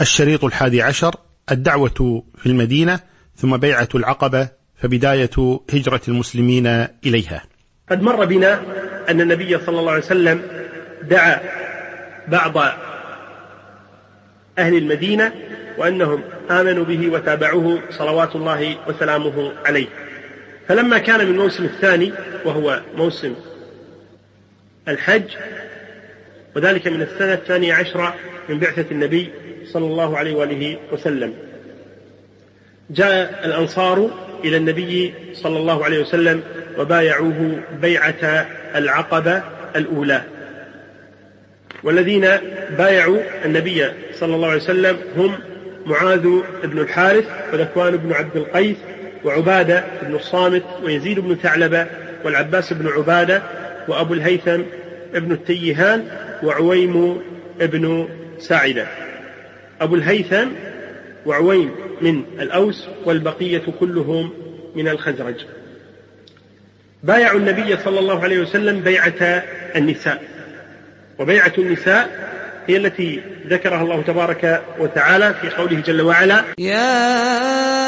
الشريط الحادي عشر الدعوة في المدينة ثم بيعة العقبة فبداية هجرة المسلمين إليها. قد مر بنا أن النبي صلى الله عليه وسلم دعا بعض أهل المدينة وأنهم آمنوا به وتابعوه صلوات الله وسلامه عليه. فلما كان من الموسم الثاني وهو موسم الحج وذلك من السنة الثانية عشرة من بعثة النبي صلى الله عليه وآله وسلم. جاء الأنصار إلى النبي صلى الله عليه وسلم وبايعوه بيعة العقبة الأولى. والذين بايعوا النبي صلى الله عليه وسلم هم معاذ بن الحارث وذكوان بن عبد القيس وعبادة بن الصامت ويزيد بن ثعلبة والعباس بن عبادة وأبو الهيثم بن التيهان وعويم بن ساعدة. أبو الهيثم وعويم من الأوس والبقية كلهم من الخزرج. بايعوا النبي صلى الله عليه وسلم بيعة النساء. وبيعة النساء هي التي ذكرها الله تبارك وتعالى في قوله جل وعلا يا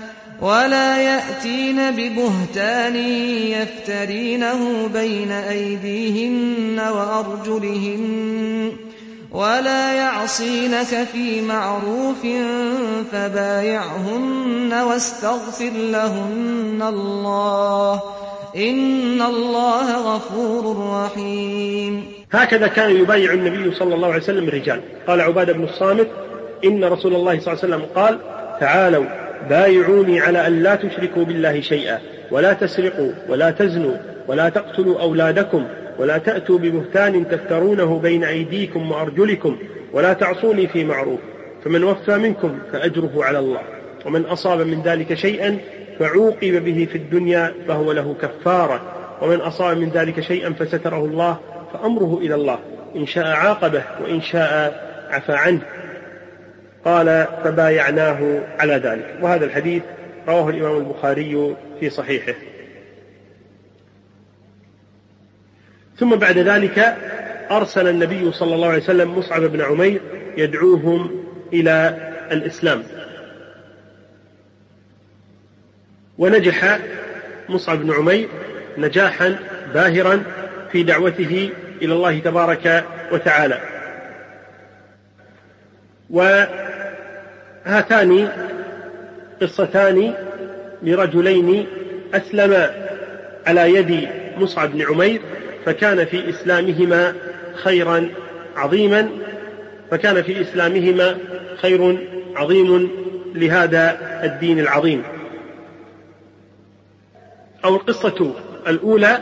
ولا يأتين ببهتان يفترينه بين أيديهن وأرجلهن ولا يعصينك في معروف فبايعهن واستغفر لهن الله. إن الله غفور رحيم. هكذا كان يبايع النبي صلى الله عليه وسلم الرجال قال عبادة بن الصامت إن رسول الله صلى الله عليه وسلم قال تعالوا بايعوني على أن لا تشركوا بالله شيئا ولا تسرقوا ولا تزنوا ولا تقتلوا أولادكم ولا تأتوا ببهتان تفترونه بين أيديكم وأرجلكم ولا تعصوني في معروف. فمن وفى منكم فأجره على الله. ومن أصاب من ذلك شيئا فعوقب به في الدنيا فهو له كفارة. ومن أصاب من ذلك شيئا فستره الله فأمره إلى الله. إن شاء عاقبه وإن شاء عفى عنه. قال فبايعناه على ذلك. وهذا الحديث رواه الإمام البخاري في صحيحه. ثم بعد ذلك أرسل النبي صلى الله عليه وسلم مصعب بن عمير يدعوهم إلى الإسلام. ونجح مصعب بن عمير نجاحا باهرا في دعوته إلى الله تبارك وتعالى. وهاتان قصتان لرجلين أسلما على يد مصعب بن عمير فكان في إسلامهما خيرا عظيما فكان في إسلامهما خير عظيم لهذا الدين العظيم. أو القصة الأولى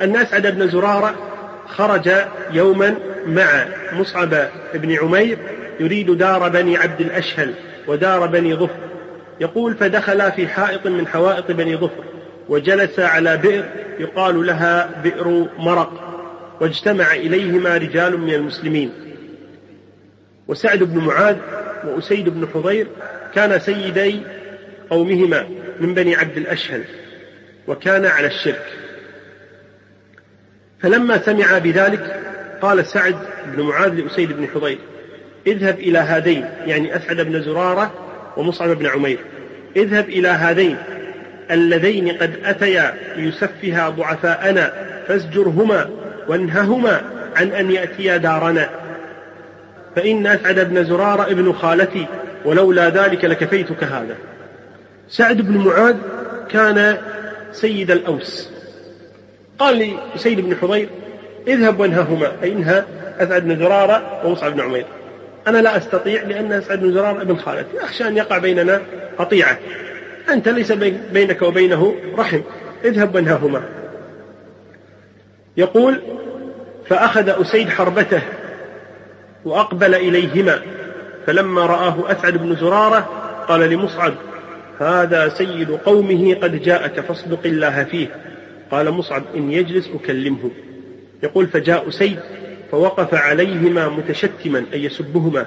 أن أسعد بن زرارة خرج يوما مع مصعب بن عمير يريد دار بني عبد الأشهل ودار بني ظفر. يقول فدخل في حائط من حوائط بني ظفر وجلس على بئر يقال لها بئر مرق واجتمع إليهما رجال من المسلمين. وسعد بن معاذ وأسيد بن حضير كان سيدي قومهما من بني عبد الأشهل وكان على الشرك. فلما سمع بذلك قال سعد بن معاذ لأسيد بن حضير اذهب إلى هذين يعني أسعد بن زرارة ومصعب بن عمير. اذهب إلى هذين اللذين قد أتيا ليسفها ضعفاءنا فازجرهما وانههما عن أن يأتيا دارنا. فإن أسعد بن زرارة ابن خالتي ولولا ذلك لكفيتك هذا. سعد بن معاذ كان سيد الأوس. قال لسيد بن حضير اذهب وانههما أي أسعد بن زرارة ومصعب بن عمير. أنا لا أستطيع لأن أسعد بن زرارة ابن خالتي أخشى أن يقع بيننا قطيعة. أنت ليس بينك وبينه رحم. اذهب وانههما يقول فأخذ أسيد حربته وأقبل إليهما فلما رآه أسعد بن زرارة قال لمصعب هذا سيد قومه قد جاءك فاصدق الله فيه. قال مصعب إن يجلس أكلمه. يقول فجاء أسيد فوقف عليهما متشتما أي يسبهما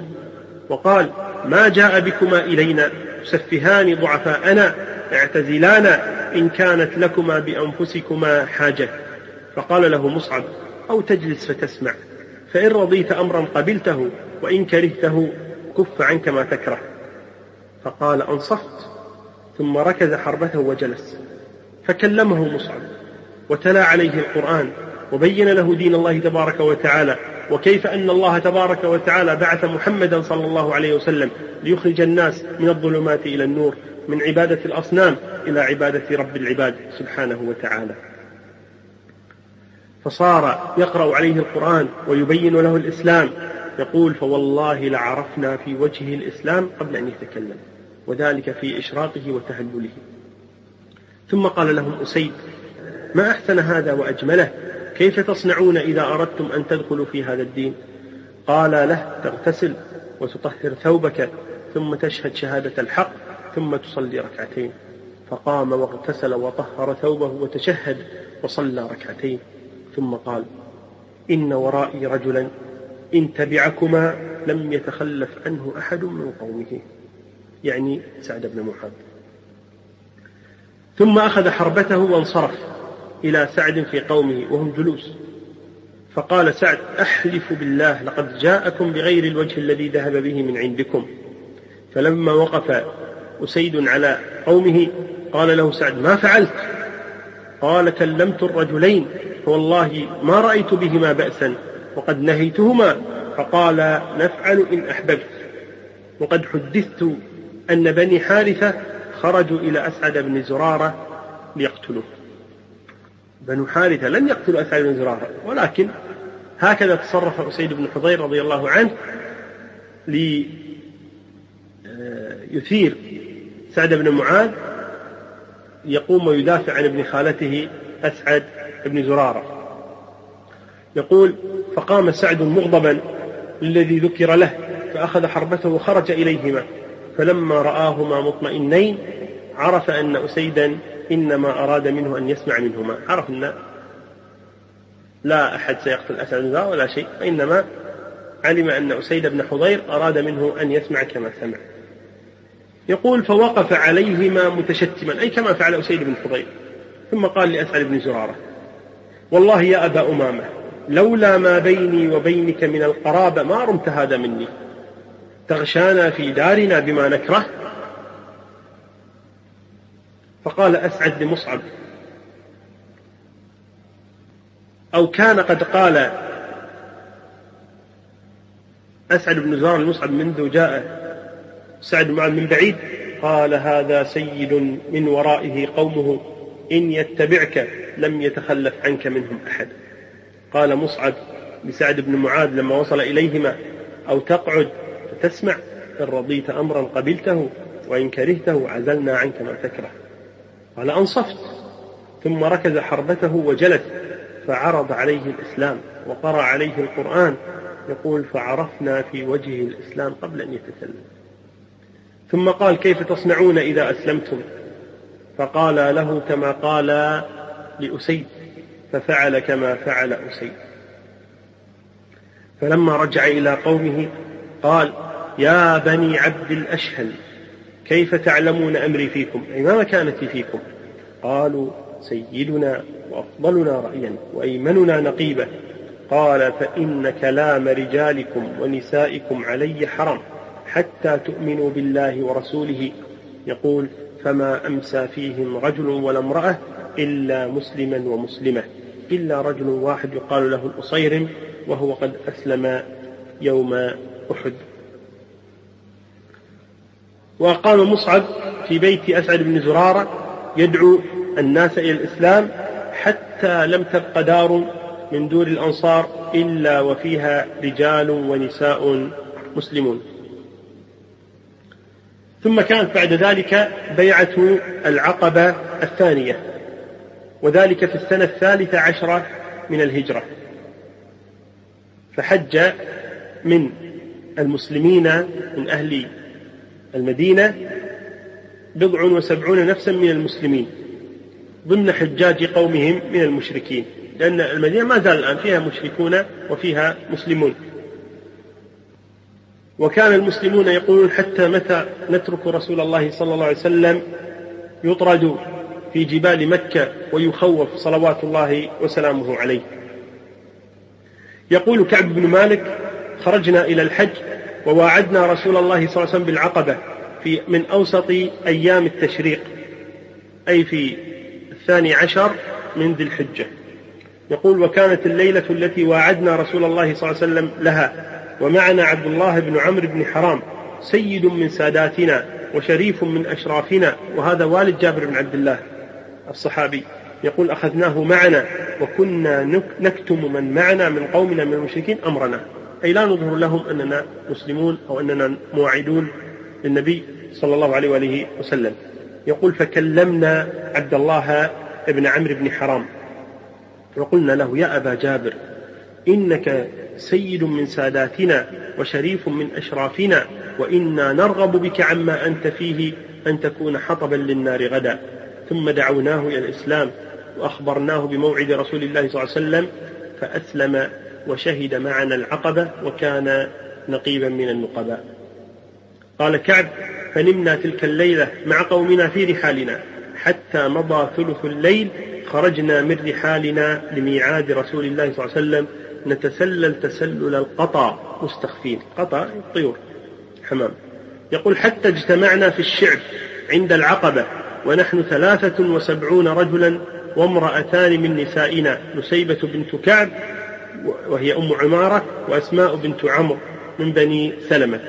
وقال ما جاء بكما إلينا تسفهان ضعفاءنا اعتزلانا إن كانت لكما بأنفسكما حاجة. فقال له مصعب أو تجلس فتسمع فإن رضيت أمرا قبلته وإن كرهته كف عنك ما تكره. فقال أنصفت ثم ركز حربته وجلس. فكلمه مصعب وتلا عليه القرآن وبين له دين الله تبارك وتعالى. وكيف أن الله تبارك وتعالى بعث محمدا صلى الله عليه وسلم ليخرج الناس من الظلمات إلى النور من عبادة الأصنام إلى عبادة رب العباد سبحانه وتعالى. فصار يقرأ عليه القرآن ويبين له الإسلام. يقول فوالله لعرفنا في وجهه الإسلام قبل أن يتكلم وذلك في إشراقه وتهلله. ثم قال لهم أسيد ما أحسن هذا وأجمله؟ كيف تصنعون إذا أردتم أن تدخلوا في هذا الدين؟ قال له تغتسل وتطهر ثوبك ثم تشهد شهادة الحق ثم تصلي ركعتين. فقام واغتسل وطهر ثوبه وتشهد وصلى ركعتين. ثم قال إن ورائي رجلا إن تبعكما لم يتخلف عنه أحد من قومه. يعني سعد بن معاذ. ثم أخذ حربته وانصرف. إلى سعد في قومه وهم جلوس. فقال سعد أحلف بالله لقد جاءكم بغير الوجه الذي ذهب به من عندكم. فلما وقف أسيد على قومه قال له سعد ما فعلت؟ قال كلمت الرجلين فوالله ما رأيت بهما بأسا وقد نهيتهما. فقال نفعل إن أحببت. وقد حدثت أن بني حارثة خرجوا إلى أسعد بن زرارة ليقتلوه. بنو حارثة لم يقتلوا أسعد بن زرارة ولكن هكذا تصرف أسيد بن حضير رضي الله عنه ليثير سعد بن معاذ يقوم ويدافع عن ابن خالته أسعد بن زرارة. يقول فقام سعد مغضبا للذي ذكر له فأخذ حربته وخرج إليهما فلما رآهما مطمئنين عرف أن أسيدا إنما أراد منه أن يسمع منهما. عرف أن لا أحد سيقتل أسد ولا شيء وإنما علم أن أسيد بن حضير أراد منه أن يسمع كما سمع. يقول فوقف عليهما متشتما أي كما فعل أسيد بن حضير ثم قال لأسعد بن زرارة والله يا أبا أمامة لولا ما بيني وبينك من القرابة ما رمت هذا مني. تغشانا في دارنا بما نكره فقال أسعد لمصعب. أو كان قد قال أسعد بن زرار لمصعب منذ جاء سعد معاذ من بعيد قال هذا سيد من ورائه قومه إن يتبعك لم يتخلف عنك منهم أحد. قال مصعب لسعد بن معاذ لما وصل إليهما أو تقعد فتسمع إن رضيت أمرا قبلته وإن كرهته عزلنا عنك ما تكره. قال أنصفت. ثم ركز حربته وجلس فعرض عليه الإسلام وقرأ عليه القرآن يقول فعرفنا في وجهه الإسلام قبل أن يتكلم ثم قال كيف تصنعون إذا أسلمتم؟ فقال له كما قال لأسيد ففعل كما فعل أسيد. فلما رجع إلى قومه قال يا بني عبد الأشهل كيف تعلمون أمري فيكم؟ أي ما مكانتي فيكم؟ قالوا سيدنا وأفضلنا رأيا وأيمننا نقيبة. قال فإن كلام رجالكم ونسائكم علي حرام حتى تؤمنوا بالله ورسوله. يقول فما أمسى فيهم رجل ولا امرأة إلا مسلما ومسلمة إلا رجل واحد يقال له الأصيرم وهو قد أسلم يوم أحد. وأقام مصعب في بيت أسعد بن زرارة يدعو الناس إلى الإسلام حتى لم تبق دار من دور الأنصار إلا وفيها رجال ونساء مسلمون. ثم كانت بعد ذلك بيعة العقبة الثانية وذلك في السنة الثالثة عشرة من الهجرة. فحج من المسلمين من أهل المدينة بضع وسبعون نفسا من المسلمين ضمن حجاج قومهم من المشركين لأن المدينة ما زال الآن فيها مشركون وفيها مسلمون. وكان المسلمون يقولون حتى متى نترك رسول الله صلى الله عليه وسلم يطرد في جبال مكة ويخوف صلوات الله وسلامه عليه. يقول كعب بن مالك خرجنا إلى الحج وواعدنا رسول الله صلى الله عليه وسلم بالعقبة في من أوسط أيام التشريق أي في الثاني عشر من ذي الحجة. يقول وكانت الليلة التي واعدنا رسول الله صلى الله عليه وسلم لها ومعنا عبد الله بن عمرو بن حرام سيد من ساداتنا وشريف من أشرافنا وهذا والد جابر بن عبد الله الصحابي. يقول أخذناه معنا وكنا نكتم من معنا من قومنا من المشركين أمرنا. أي لا نظهر لهم أننا مسلمون أو أننا موعدون للنبي صلى الله عليه وآله وسلم. يقول فكلمنا عبد الله بن عمرو بن حرام. وقلنا له يا أبا جابر إنك سيد من ساداتنا وشريف من أشرافنا وإنا نرغب بك عما أنت فيه أن تكون حطبا للنار غدا. ثم دعوناه إلى الإسلام وأخبرناه بموعد رسول الله صلى الله عليه وسلم فأسلم وشهد معنا العقبة وكان نقيبا من النقباء. قال كعب فنمنا تلك الليلة مع قومنا في رحالنا. حتى مضى ثلث الليل خرجنا من رحالنا لميعاد رسول الله صلى الله عليه وسلم. نتسلل تسلل القطا مستخفين. قطا طيور. حمام. يقول حتى اجتمعنا في الشعب عند العقبة ونحن ثلاثة وسبعون رجلا وامرأتان من نسائنا نسيبة بنت كعب وهي أم عمارة وأسماء بنت عمرو من بني سلمة.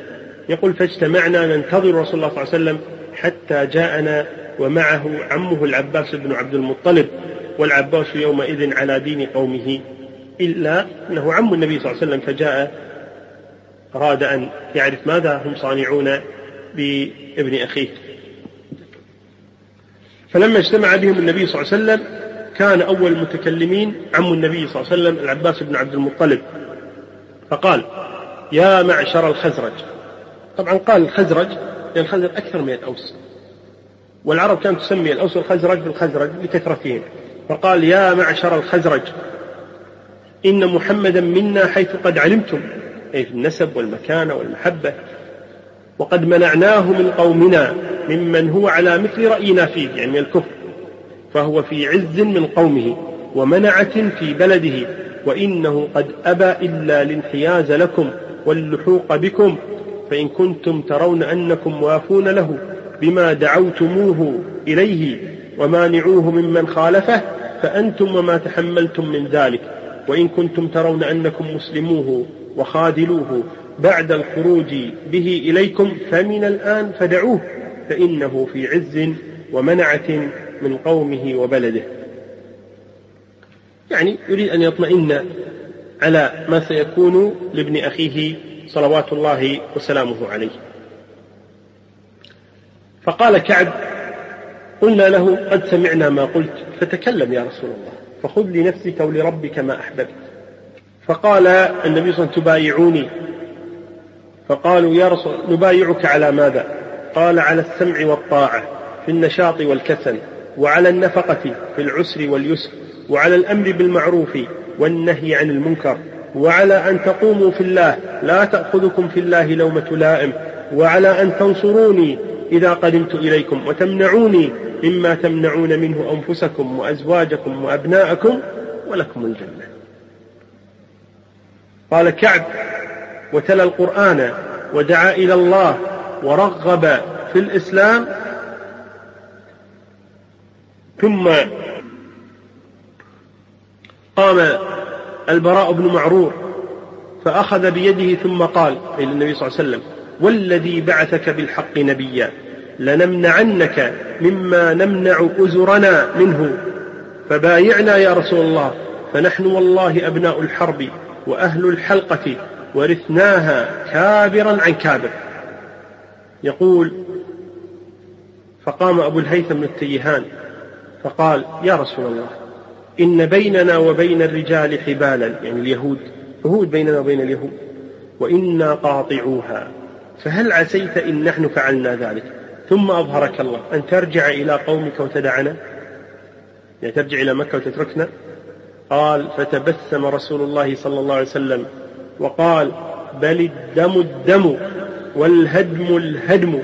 يقول فاجتمعنا ننتظر رسول الله صلى الله عليه وسلم حتى جاءنا ومعه عمه العباس بن عبد المطلب والعباس يومئذ على دين قومه إلا أنه عم النبي صلى الله عليه وسلم فجاء أراد أن يعرف ماذا هم صانعون بابن أخيه. فلما اجتمع بهم النبي صلى الله عليه وسلم كان أول المتكلمين عم النبي صلى الله عليه وسلم العباس بن عبد المطلب. فقال يا معشر الخزرج. طبعا قال الخزرج لأن الخزرج أكثر من الأوس. والعرب كانت تسمي الأوس والخزرج بالخزرج لكثرتهم فقال يا معشر الخزرج إن محمدا منا حيث قد علمتم أي في النسب والمكانة والمحبة وقد منعناه من قومنا ممن هو على مثل رأينا فيه يعني من الكفر. فهو في عز من قومه ومنعة في بلده وإنه قد أبى إلا الانحياز لكم واللحوق بكم فإن كنتم ترون أنكم وافون له بما دعوتموه إليه ومانعوه ممن خالفه فأنتم وما تحملتم من ذلك وإن كنتم ترون أنكم مسلموه وخاذلوه بعد الخروج به إليكم فمن الآن فدعوه فإنه في عز ومنعة من قومه وبلده. يعني يريد أن يطمئن على ما سيكون لابن أخيه صلوات الله وسلامه عليه. فقال كعب قلنا له قد سمعنا ما قلت فتكلم يا رسول الله فخذ لنفسك ولربك ما أحببت. فقال النبي صلى الله عليه وسلم تبايعوني؟ فقالوا يا رسول نبايعك على ماذا؟ قال على السمع والطاعة في النشاط والكسل. وعلى النفقة في العسر واليسر وعلى الأمر بالمعروف والنهي عن المنكر وعلى أن تقوموا في الله لا تأخذكم في الله لومة لائم وعلى أن تنصروني إذا قدمت إليكم وتمنعوني مما تمنعون منه أنفسكم وأزواجكم وأبناءكم ولكم الجنة. قال كعب وتلا القرآن ودعا إلى الله ورغب في الإسلام ثم قام البراء بن معرور فأخذ بيده ثم قال إلى النبي صلى الله عليه وسلم والذي بعثك بالحق نبيا لنمنعنك مما نمنع أزرنا منه. فبايعنا يا رسول الله فنحن والله أبناء الحرب وأهل الحلقة ورثناها كابرا عن كابر. يقول فقام أبو الهيثم التيهان فقال يا رسول الله إن بيننا وبين الرجال حبالا. يعني اليهود عهود بيننا وبين اليهود. وإنا قاطعوها. فهل عسيت إن نحن فعلنا ذلك؟ ثم أظهرك الله. أن ترجع إلى قومك وتدعنا. يعني ترجع إلى مكة وتتركنا. قال فتبسم رسول الله صلى الله عليه وسلم. وقال بل الدم الدم والهدم الهدم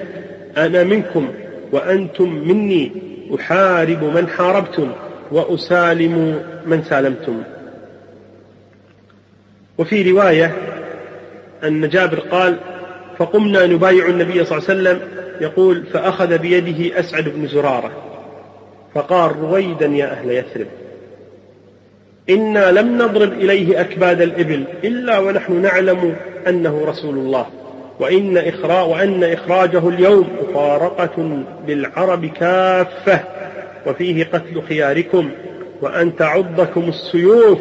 أنا منكم وأنتم مني. أحارب من حاربتم وأسالم من سالمتم. وفي رواية أن جابر قال فقمنا نبايع النبي صلى الله عليه وسلم. يقول فأخذ بيده أسعد بن زرارة. فقال رويدا يا أهل يثرب إنا لم نضرب إليه أكباد الإبل إلا ونحن نعلم أنه رسول الله. وإن إخراج وأن إخراجه اليوم مفارقة بالعرب كافة وفيه قتل خياركم وأن تعضكم السيوف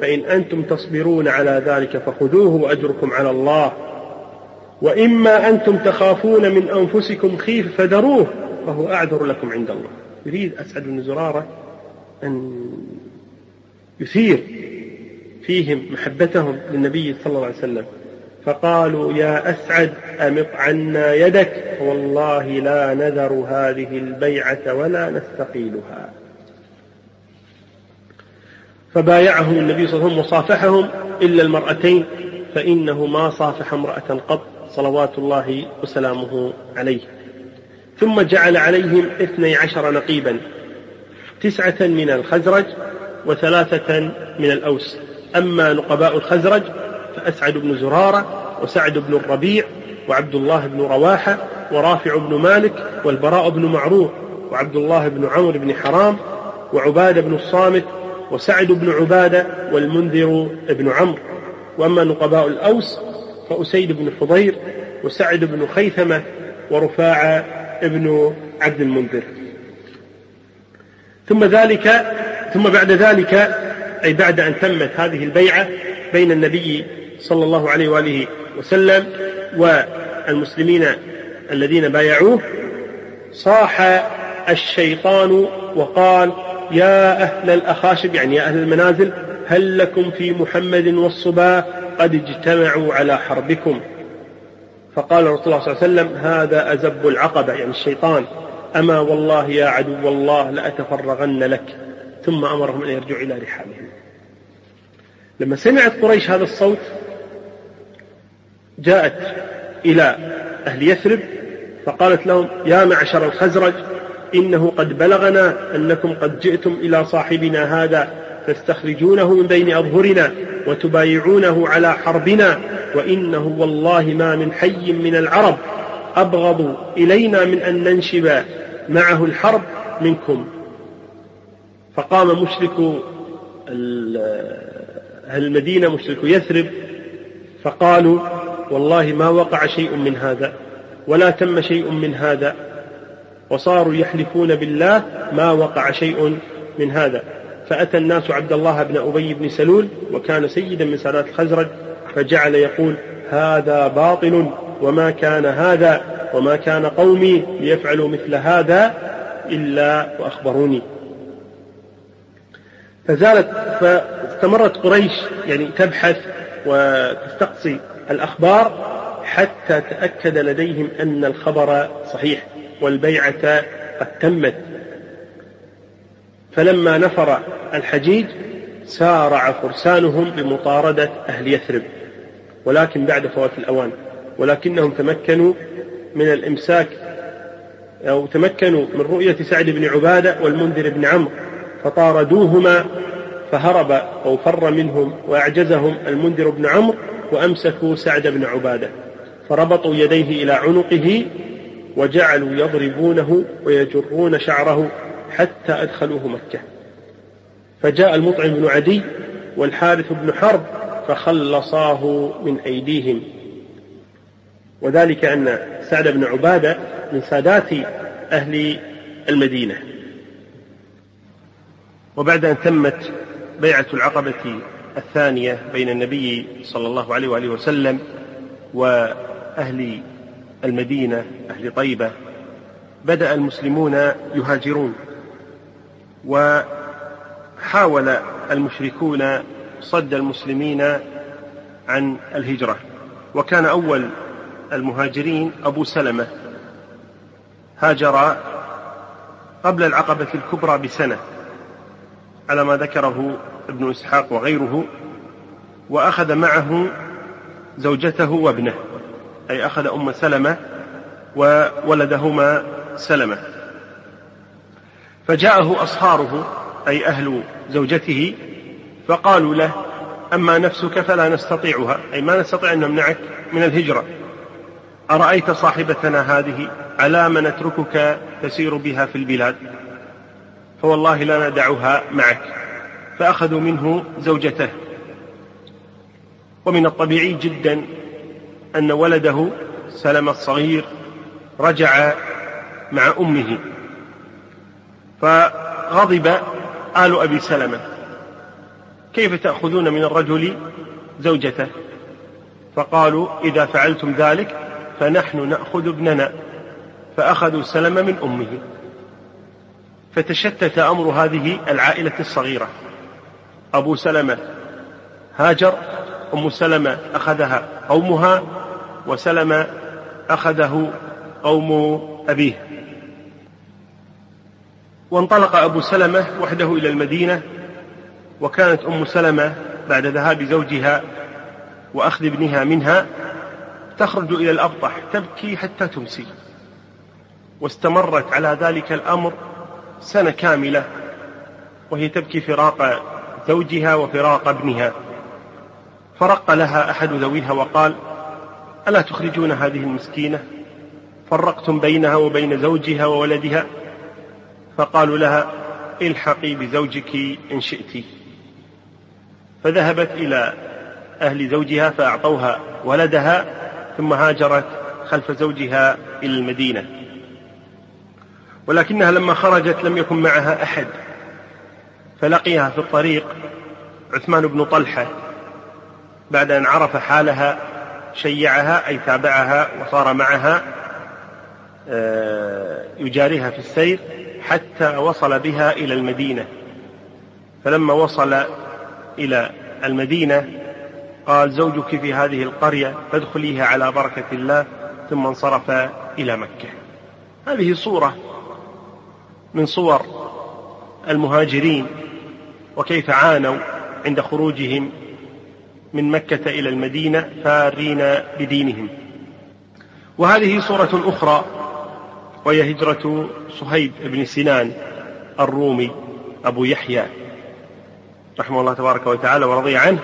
فإن أنتم تصبرون على ذلك فخذوه وأجركم على الله. وإما أنتم تخافون من أنفسكم خيف فذروه فهو أعذر لكم عند الله. يريد أسعد بن زرارة أن يثير فيهم محبتهم للنبي صلى الله عليه وسلم. فقالوا يا أسعد أمط عنا يدك. والله لا نذر هذه البيعة ولا نستقيلها. فبايعهم النبي صلى الله عليه وسلم وصافحهم إلا المرأتين فإنه ما صافح امرأة قط صلوات الله وسلامه عليه. ثم جعل عليهم اثني عشر نقيبا تسعة من الخزرج وثلاثة من الأوس. أما نقباء الخزرج فأسعد بن زرارة وسعد بن الربيع وعبد الله بن رواحة ورافع بن مالك والبراء بن معروف وعبد الله بن عمرو بن حرام وعبادة بن الصامت وسعد بن عبادة والمنذر بن عمرو. وأما نقباء الأوس فأسيد بن حضير وسعد بن خيثمة ورفاعة بن عبد المنذر. ثم ذلك ثم بعد ذلك أي بعد أن تمت هذه البيعة بين النبي صلى الله عليه وآله وسلم والمسلمين الذين بايعوه صاح الشيطان وقال يا أهل الأخاشب يعني يا أهل المنازل هل لكم في محمد والصبا قد اجتمعوا على حربكم؟ فقال رسول الله صلى الله عليه وسلم هذا أزب العقبة يعني الشيطان. أما والله يا عدو الله لأتفرغن لك. ثم أمرهم أن يرجعوا إلى رحالهم. لما سمعت قريش هذا الصوت جاءت إلى أهل يثرب فقالت لهم يا معشر الخزرج إنه قد بلغنا أنكم قد جئتم إلى صاحبنا هذا تستخرجونه من بين أظهرنا وتبايعونه على حربنا وإنه والله ما من حي من العرب أبغض إلينا من أن ننشب معه الحرب منكم. فقام مشرك المدينة مشرك يثرب فقالوا والله ما وقع شيء من هذا ولا تم شيء من هذا وصاروا يحلفون بالله ما وقع شيء من هذا. فأتى الناس عبد الله بن أبي بن سلول وكان سيدا من سادات الخزرج فجعل يقول هذا باطل وما كان هذا وما كان قومي ليفعلوا مثل هذا إلا وأخبروني. فزالت فاستمرت قريش يعني تبحث وتستقصي. الأخبار حتى تأكد لديهم أن الخبر صحيح والبيعة قد تمت. فلما نفر الحجيج سارع فرسانهم بمطاردة أهل يثرب ولكن بعد فوات الأوان ولكنهم تمكنوا من الإمساك أو تمكنوا من رؤية سعد بن عبادة والمنذر بن عمرو فطاردوهما فهرب أو فر منهم وأعجزهم المنذر بن عمرو وأمسكوا سعد بن عبادة فربطوا يديه إلى عنقه وجعلوا يضربونه ويجرون شعره حتى أدخلوه مكة. فجاء المطعم بن عدي والحارث بن حرب فخلصاه من أيديهم. وذلك أن سعد بن عبادة من سادات أهل المدينة. وبعد أن تمت بيعة العقبة الثانية بين النبي صلى الله عليه وآله وسلم وأهل المدينة أهل طيبة بدأ المسلمون يهاجرون وحاول المشركون صد المسلمين عن الهجرة. وكان أول المهاجرين أبو سلمة. هاجر قبل العقبة الكبرى بسنة. على ما ذكره ابن إسحاق وغيره وأخذ معه زوجته وابنه أي أخذ أم سلمة وولدهما سلمة. فجاءه أصهاره أي أهل زوجته فقالوا له أما نفسك فلا نستطيعها أي ما نستطيع أن نمنعك من الهجرة. أرأيت صاحبتنا هذه على ما نتركك تسير بها في البلاد؟ فوالله لا ندعها معك. فأخذوا منه زوجته. ومن الطبيعي جدا أن ولده سلم الصغير رجع مع أمه. فغضب آل أبي سلمة. كيف تأخذون من الرجل زوجته؟ فقالوا إذا فعلتم ذلك فنحن نأخذ ابننا. فأخذوا سلم من أمه. فتشتت أمر هذه العائلة الصغيرة. أبو سلمة هاجر أم سلمة أخذها قومها وسلمة أخذه قوم أبيه. وانطلق أبو سلمة وحده إلى المدينة وكانت أم سلمة بعد ذهاب زوجها وأخذ ابنها منها تخرج إلى الأبطح تبكي حتى تمسي. واستمرت على ذلك الأمر سنة كاملة وهي تبكي فراق زوجها وفراق ابنها. فرق لها أحد ذويها وقال ألا تخرجون هذه المسكينة؟ فرقتم بينها وبين زوجها وولدها. فقالوا لها الحقي بزوجك إن شئت. فذهبت إلى أهل زوجها فأعطوها ولدها ثم هاجرت خلف زوجها إلى المدينة. ولكنها لما خرجت لم يكن معها أحد. فلقيها في الطريق عثمان بن طلحة بعد أن عرف حالها شيعها أي تابعها وصار معها آه، يجاريها في السير حتى وصل بها إلى المدينة. فلما وصل إلى المدينة قال زوجك في هذه القرية فادخليها على بركة الله ثم انصرف إلى مكة. هذه صورة من صور المهاجرين وكيف عانوا عند خروجهم من مكة إلى المدينة فارين بدينهم. وهذه صورة أخرى وهي هجرة صهيب بن سنان الرومي أبو يحيى رحمه الله تبارك وتعالى ورضي عنه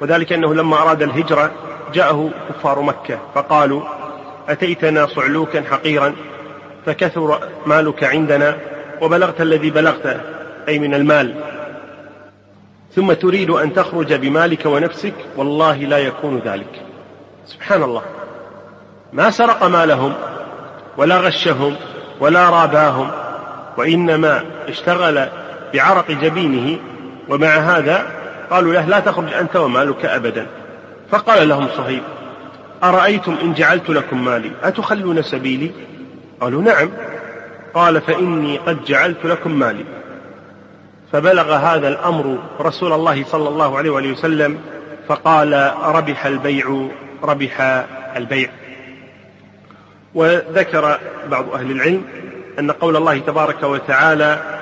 وذلك أنه لما أراد الهجرة جاءه كفار مكة فقالوا أتيتنا صعلوكا حقيرا؟ فكثر مالك عندنا وبلغت الذي بلغت أي من المال. ثم تريد أن تخرج بمالك ونفسك والله لا يكون ذلك. سبحان الله. ما سرق مالهم ولا غشهم ولا راباهم وإنما اشتغل بعرق جبينه ومع هذا قالوا له لا تخرج أنت ومالك أبدا. فقال لهم صهيب أرأيتم إن جعلت لكم مالي؟ أتخلون سبيلي؟ قالوا نعم. قال فإني قد جعلت لكم مالي. فبلغ هذا الأمر رسول الله صلى الله عليه وآله وسلم فقال ربح البيع ربح البيع. وذكر بعض أهل العلم أن قول الله تبارك وتعالى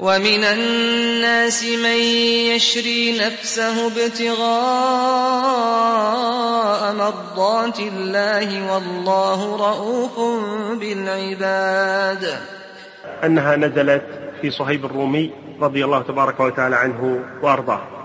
ومن الناس من يشري نفسه ابتغاء مرضات الله والله رؤوف بالعباد. أنها نزلت في صهيب الرومي رضي الله تبارك وتعالى عنه وأرضاه.